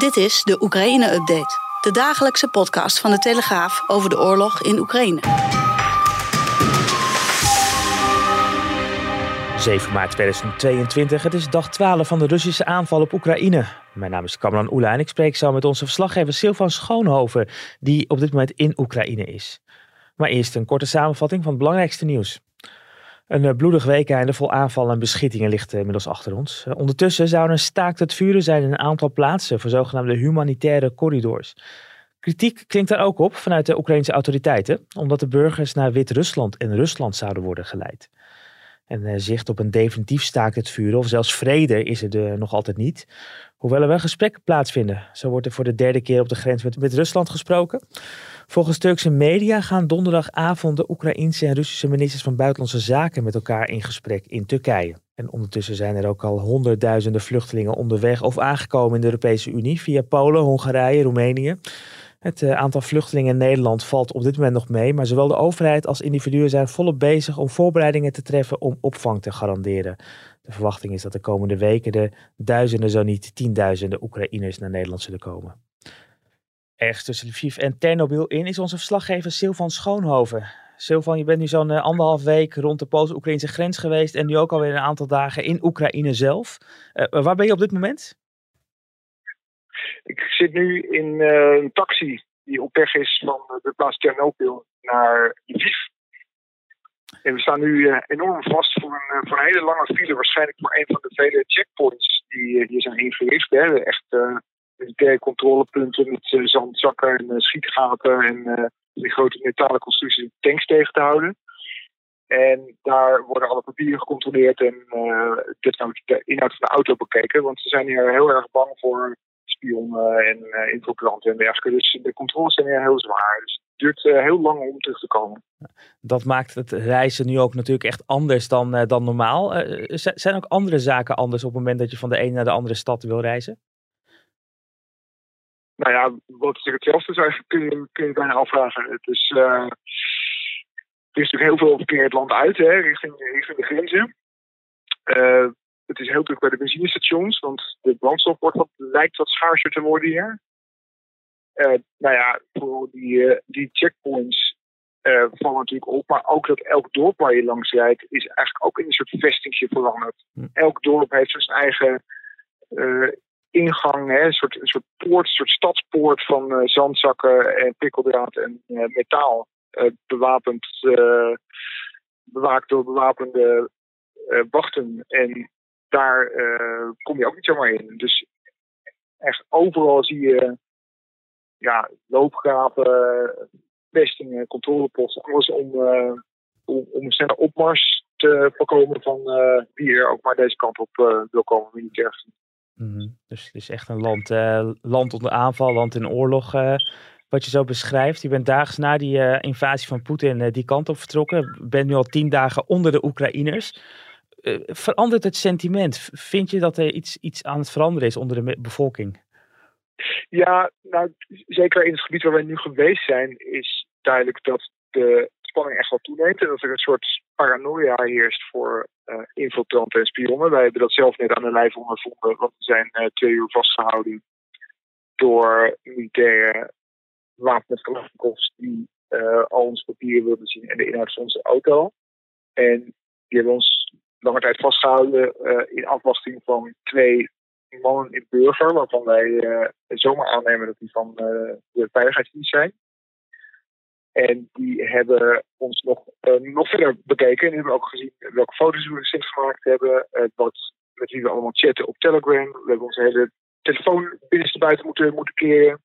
Dit is de Oekraïne-update. De dagelijkse podcast van de Telegraaf over de oorlog in Oekraïne. 7 maart 2022. Het is dag 12 van de Russische aanval op Oekraïne. Mijn naam is Kamran Oela en ik spreek zo met onze verslaggever Silvan Schoonhoven, die op dit moment in Oekraïne is. Maar eerst een korte samenvatting van het belangrijkste nieuws. Een eh, bloedig weekende vol aanvallen en beschietingen ligt inmiddels achter ons. Eh, ondertussen zou een staakt het vuren zijn in een aantal plaatsen voor zogenaamde humanitaire corridors. Kritiek klinkt daar ook op vanuit de Oekraïnse autoriteiten, omdat de burgers naar Wit-Rusland en Rusland zouden worden geleid. En zicht op een definitief staakt het vuren of zelfs vrede is er nog altijd niet. Hoewel er wel gesprekken plaatsvinden. Zo wordt er voor de derde keer op de grens met, met Rusland gesproken. Volgens Turkse media gaan donderdagavond de Oekraïense en Russische ministers van Buitenlandse Zaken met elkaar in gesprek in Turkije. En ondertussen zijn er ook al honderdduizenden vluchtelingen onderweg of aangekomen in de Europese Unie via Polen, Hongarije, Roemenië. Het eh, aantal vluchtelingen in Nederland valt op dit moment nog mee, maar zowel de overheid als individuen zijn volop bezig om voorbereidingen te treffen om opvang te garanderen. De verwachting is dat de komende weken er duizenden, zo niet tienduizenden Oekraïners naar Nederland zullen komen. Ergens tussen Lviv en Ternopil in is onze verslaggever Silvan Schoonhoven. Silvan, je bent nu zo'n uh, anderhalf week rond de Pools-Oekraïnse grens geweest en nu ook alweer een aantal dagen in Oekraïne zelf. Uh, waar ben je op dit moment? Ik zit nu in een taxi die op weg is van de plaats Ternopil naar Lviv. En we staan nu enorm vast voor een, voor een hele lange file, waarschijnlijk voor een van de vele checkpoints die hier zijn ingericht. Hè. Echt controlepunten met uh, zandzakken en uh, schietgaten en uh, die grote metalen constructies tanks tegen te houden. En daar worden alle papieren gecontroleerd en de inhoud van de auto bekeken. Want ze zijn hier heel erg bang voor spionnen en infiltranten en dergelijke. Dus de controles zijn hier heel zwaar. Dus het duurt heel lang om terug te komen. Dat maakt het reizen nu ook natuurlijk echt anders dan, dan normaal. zijn ook andere zaken anders op het moment dat je van de ene naar de andere stad wil reizen? Nou ja, wat is er hetzelfde zou kun je, kun je bijna afvragen. Het is, uh, er is natuurlijk heel veel verkeer het land uit, hè, richting, richting de grenzen. Uh, het is heel druk bij de benzinestations, want de brandstof wordt wat, lijkt wat schaarser te worden hier. Uh, nou ja, voor die, die checkpoints vallen natuurlijk op, maar ook dat elk dorp waar je langs rijdt, is eigenlijk ook in een soort vestingje veranderd. Hm. Elk dorp heeft zijn eigen ingang, een, soort, een soort poort, een soort stadspoort van uh, zandzakken en prikkeldraad en uh, metaal. Uh, bewapend, bewaakt door bewapende wachten. En daar kom je ook niet zomaar in. Dus echt overal zie je ja, loopgraven, vestingen, controleposten, alles om, om, om een snelle opmars te voorkomen van wie er ook maar deze kant op wil komen militair gezien. Mhm. Dus het is echt een land, uh, land onder aanval, land in oorlog. Uh, wat je zo beschrijft. Je bent daags na die uh, invasie van Poetin die kant op vertrokken. Bent nu al tien dagen onder de Oekraïners. verandert het sentiment? Vind je dat er iets, iets aan het veranderen is onder de bevolking? Ja, nou, zeker in het gebied waar wij nu geweest zijn, is duidelijk dat de spanning echt wel toeneemt. En dat er een soort paranoia heerst voor infiltranten en spionnen. Wij hebben dat zelf net aan de lijf ondervonden, want we zijn uh, twee uur vastgehouden door militaire wapens die uh, al onze papieren wilden zien en de inhoud van onze auto. En die hebben ons lange tijd vastgehouden in afwachting van twee mannen in burger, waarvan wij zomaar aannemen dat die van de veiligheidsdienst zijn. En die hebben ons nog, uh, nog verder bekeken. En hebben ook gezien welke foto's we recent gemaakt hebben. Uh, wat, met wie we allemaal chatten op Telegram. We hebben onze hele telefoon buiten moeten, moeten keren.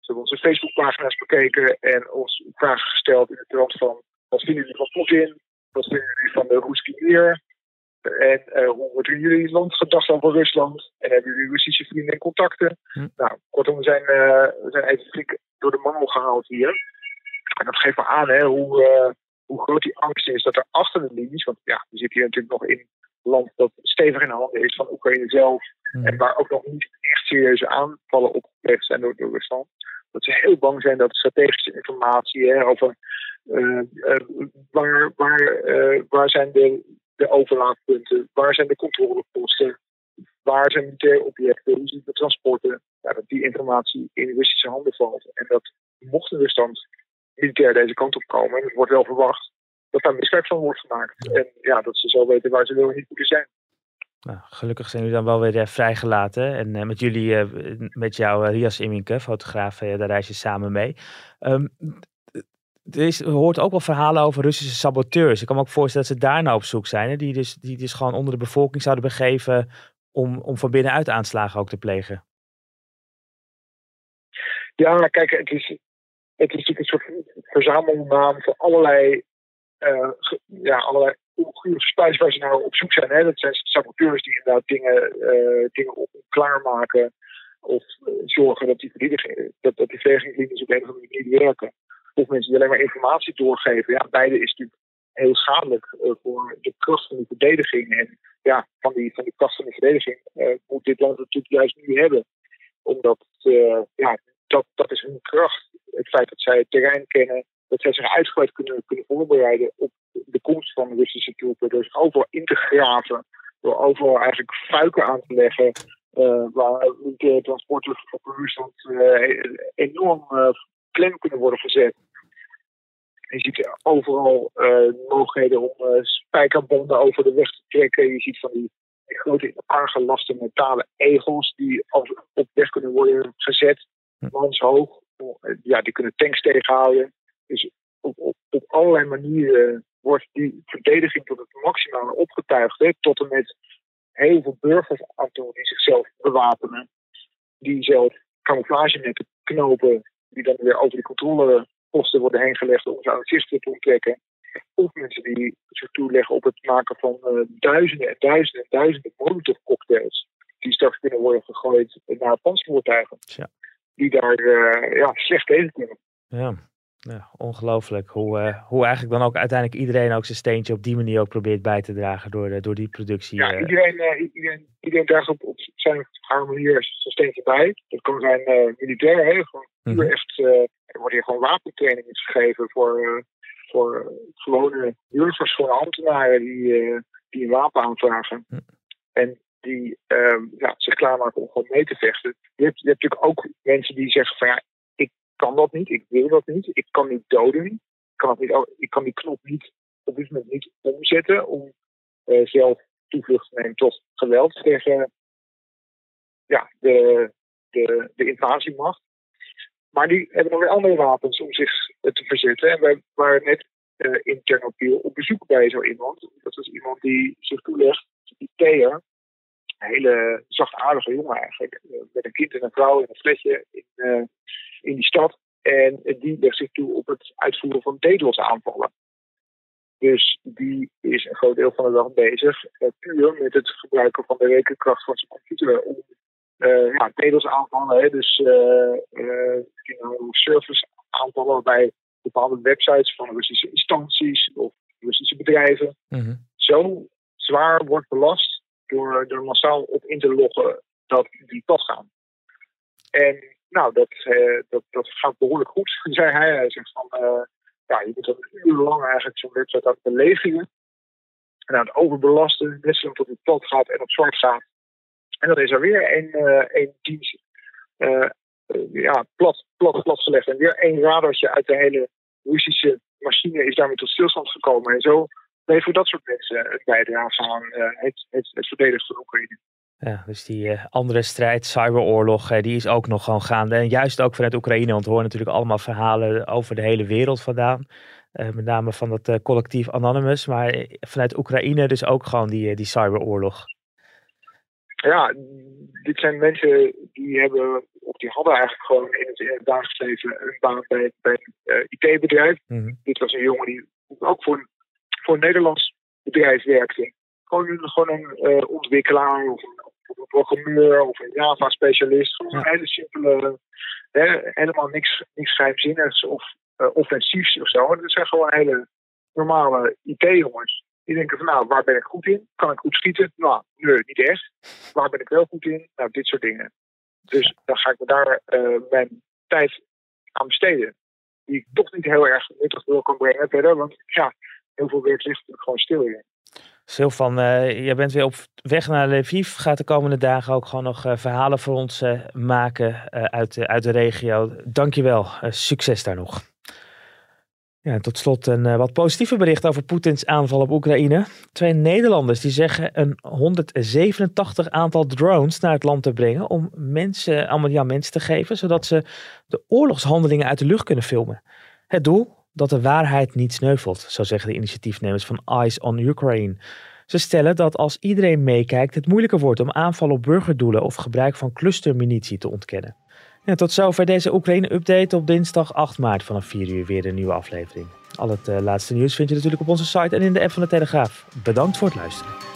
Ze hebben onze Facebookpagina's bekeken en ons vragen gesteld in de trant van... Wat vinden jullie van Poetin? Wat vinden jullie van de Ruski Mir? En uh, hoe wordt in jullie land gedacht over Rusland? En hebben jullie Russische vrienden en contacten? Hm. Nou, kortom, we zijn, we zijn even flink door de mangel gehaald hier. En dat geeft me aan hè, hoe, uh, hoe groot die angst is dat er achter de linies, want ja, we zitten hier natuurlijk nog in een land dat stevig in de handen is van Oekraïne zelf. Hm. En waar ook nog niet echt serieuze aanvallen opgepleegd zijn door, door Rusland. Dat ze heel bang zijn dat strategische informatie hè, over waar, waar, waar zijn de de overlaatpunten, waar zijn de controleposten, waar zijn militaire objecten, hoe zitten de transporten, ja, dat die informatie in Russische handen valt. En dat mocht dus dan militair deze kant op komen, en het wordt wel verwacht, dat daar misbruik van wordt gemaakt. En ja, dat ze zo weten waar ze wel niet moeten zijn. Nou, gelukkig zijn jullie dan wel weer uh, vrijgelaten. En uh, met jullie, uh, met jou, Rias Iminke, fotograaf, daar reis je samen mee. Um, er, is, er hoort ook wel verhalen over Russische saboteurs. Ik kan me ook voorstellen dat ze daar nou op zoek zijn. Hè? Die, dus, die dus gewoon onder de bevolking zouden begeven om, om van binnenuit aanslagen ook te plegen. Ja, kijk, het is, het is natuurlijk een soort verzamelnaam voor allerlei, uh, ja, allerlei spijs waar ze nou op zoek zijn. Hè? Dat zijn saboteurs die inderdaad dingen, uh, dingen klaarmaken of uh, zorgen dat die, dat, dat die op een of andere manier werken of mensen die alleen maar informatie doorgeven. Ja, beide is natuurlijk heel schadelijk voor de kracht van de verdediging. En ja, van die, van die kracht van de verdediging moet dit land natuurlijk juist nu hebben. Omdat, ja, dat, dat is hun kracht. Het feit dat zij het terrein kennen, dat zij zich uitgebreid kunnen, kunnen voorbereiden op de komst van de Russische troepen. Door zich overal in te graven, door overal eigenlijk fuiken aan te leggen. waar de transporten van Rusland enorm klem kunnen worden gezet. Je ziet overal uh, mogelijkheden om uh, spijkerbonden over de weg te trekken. Je ziet van die, die grote aangelaste metalen egels die als, op weg kunnen worden gezet, manshoog. Ja, die kunnen tanks tegenhouden. Dus op, op, allerlei manieren wordt die verdediging tot het maximale opgetuigd. Hè, tot en met heel veel burgers aan toe die zichzelf bewapenen. Die zelf camouflagenetten knopen die dan weer over die controleposten worden heen gelegd om ze aan het te ontdekken. Of mensen die zich toeleggen op het maken van uh, duizenden en duizenden en duizenden molotov-cocktails. Die straks kunnen worden gegooid naar panzervoertuigen. Ja. Die daar uh, ja, slecht tegen kunnen. Ja. Ja, ongelooflijk. Hoe, uh, hoe eigenlijk dan ook uiteindelijk iedereen ook zijn steentje op die manier ook probeert bij te dragen door, de, door die productie. Ja, iedereen, iedereen, iedereen draagt op, op zijn haar manier zijn steentje bij. Dat kan zijn militair, hè, gewoon mm -hmm. echt, er wordt hier gewoon wapentraining gegeven voor, voor gewone burgers, gewone ambtenaren die, die een wapen aanvragen. Mm. En die ja, zich klaarmaken om gewoon mee te vechten. Je hebt, je hebt natuurlijk ook mensen die zeggen van ja, kan dat niet, ik wil dat niet, ik kan niet doden, ik kan, niet, ik kan die knop niet op dit moment niet omzetten om uh, zelf toevlucht te nemen tot geweld tegen ja, de, de, de invasiemacht. Maar die hebben nog weer andere wapens om zich te verzetten. En wij waren net uh, in Ternopil op bezoek bij zo iemand. Dat was iemand die zich toelegt, die Thea, een hele zachtaardige jongen eigenlijk, uh, met een kind en een vrouw in een flesje in, uh, in die stad. En die legt zich toe op het uitvoeren van DDoS-aanvallen. Dus die is een groot deel van de dag bezig, uh, puur met het gebruiken van de rekenkracht van zijn computer om uh, ja, DDoS-aanvallen, dus uh, service-aanvallen waarbij bepaalde websites van Russische instanties of Russische bedrijven mm -hmm. zo zwaar wordt belast door er massaal op in te loggen dat die pad gaan. En nou, dat, uh, dat, dat gaat behoorlijk goed, zei hij. Hij zegt van, uh, ja, je moet een uur lang eigenlijk zo'n website aan het. En aan het overbelasten, zolang tot het plat gaat en op zwart gaat. En dan is er weer een, uh, een dienst ja, plat, plat, plat gelegd. En weer één radartje uit de hele Russische machine is daarmee tot stilstand gekomen. En zo leveren dat soort mensen het bijdrage aan het, het, het verdedigen van Oekraïne. Ja, dus die uh, andere strijd, cyberoorlog, uh, die is ook nog gewoon gaande. En juist ook vanuit Oekraïne, want we horen natuurlijk allemaal verhalen over de hele wereld vandaan. Uh, met name van het collectief Anonymous, maar vanuit Oekraïne dus ook gewoon die, die cyberoorlog. Ja, dit zijn mensen die hebben, of die hadden eigenlijk gewoon in het, in het dagelijks leven een baan bij, bij een IT-bedrijf. Mm -hmm. Dit was een jongen die ook voor een, voor een Nederlands bedrijf werkte. gewoon een, gewoon een ontwikkelaar of een, of een, programmeur of een Java-specialist. Gewoon een hele simpele, hè, helemaal niks, niks geheimzinnigs of offensiefs of zo. Dat zijn gewoon hele normale IT-jongens. Die denken van nou, waar ben ik goed in? Kan ik goed schieten? Nou, nee, niet echt. Waar ben ik wel goed in? Nou, dit soort dingen. Dus dan ga ik me daar uh, mijn tijd aan besteden. Die ik toch niet heel erg nuttig wil kan brengen verder. Want ja, heel veel werk ligt natuurlijk gewoon stil hier. Silvan, uh, je bent weer op weg naar Lviv. Gaat de komende dagen ook gewoon nog uh, verhalen voor ons uh, maken uit, uit de regio. Dankjewel. succes daar nog. Ja, tot slot een wat positieve bericht over Poetins aanval op Oekraïne. Twee Nederlanders die zeggen een 187 aantal drones naar het land te brengen om mensen, allemaal ja, mensen te geven, zodat ze de oorlogshandelingen uit de lucht kunnen filmen. Het doel? Dat de waarheid niet sneuvelt, zo zeggen de initiatiefnemers van Eyes on Ukraine. Ze stellen dat als iedereen meekijkt het moeilijker wordt om aanvallen op burgerdoelen of gebruik van clustermunitie te ontkennen. Tot zover deze Oekraïne-update op dinsdag 8 maart vanaf 4 uur weer een nieuwe aflevering. Al het uh, laatste nieuws vind je natuurlijk op onze site en in de app van de Telegraaf. Bedankt voor het luisteren.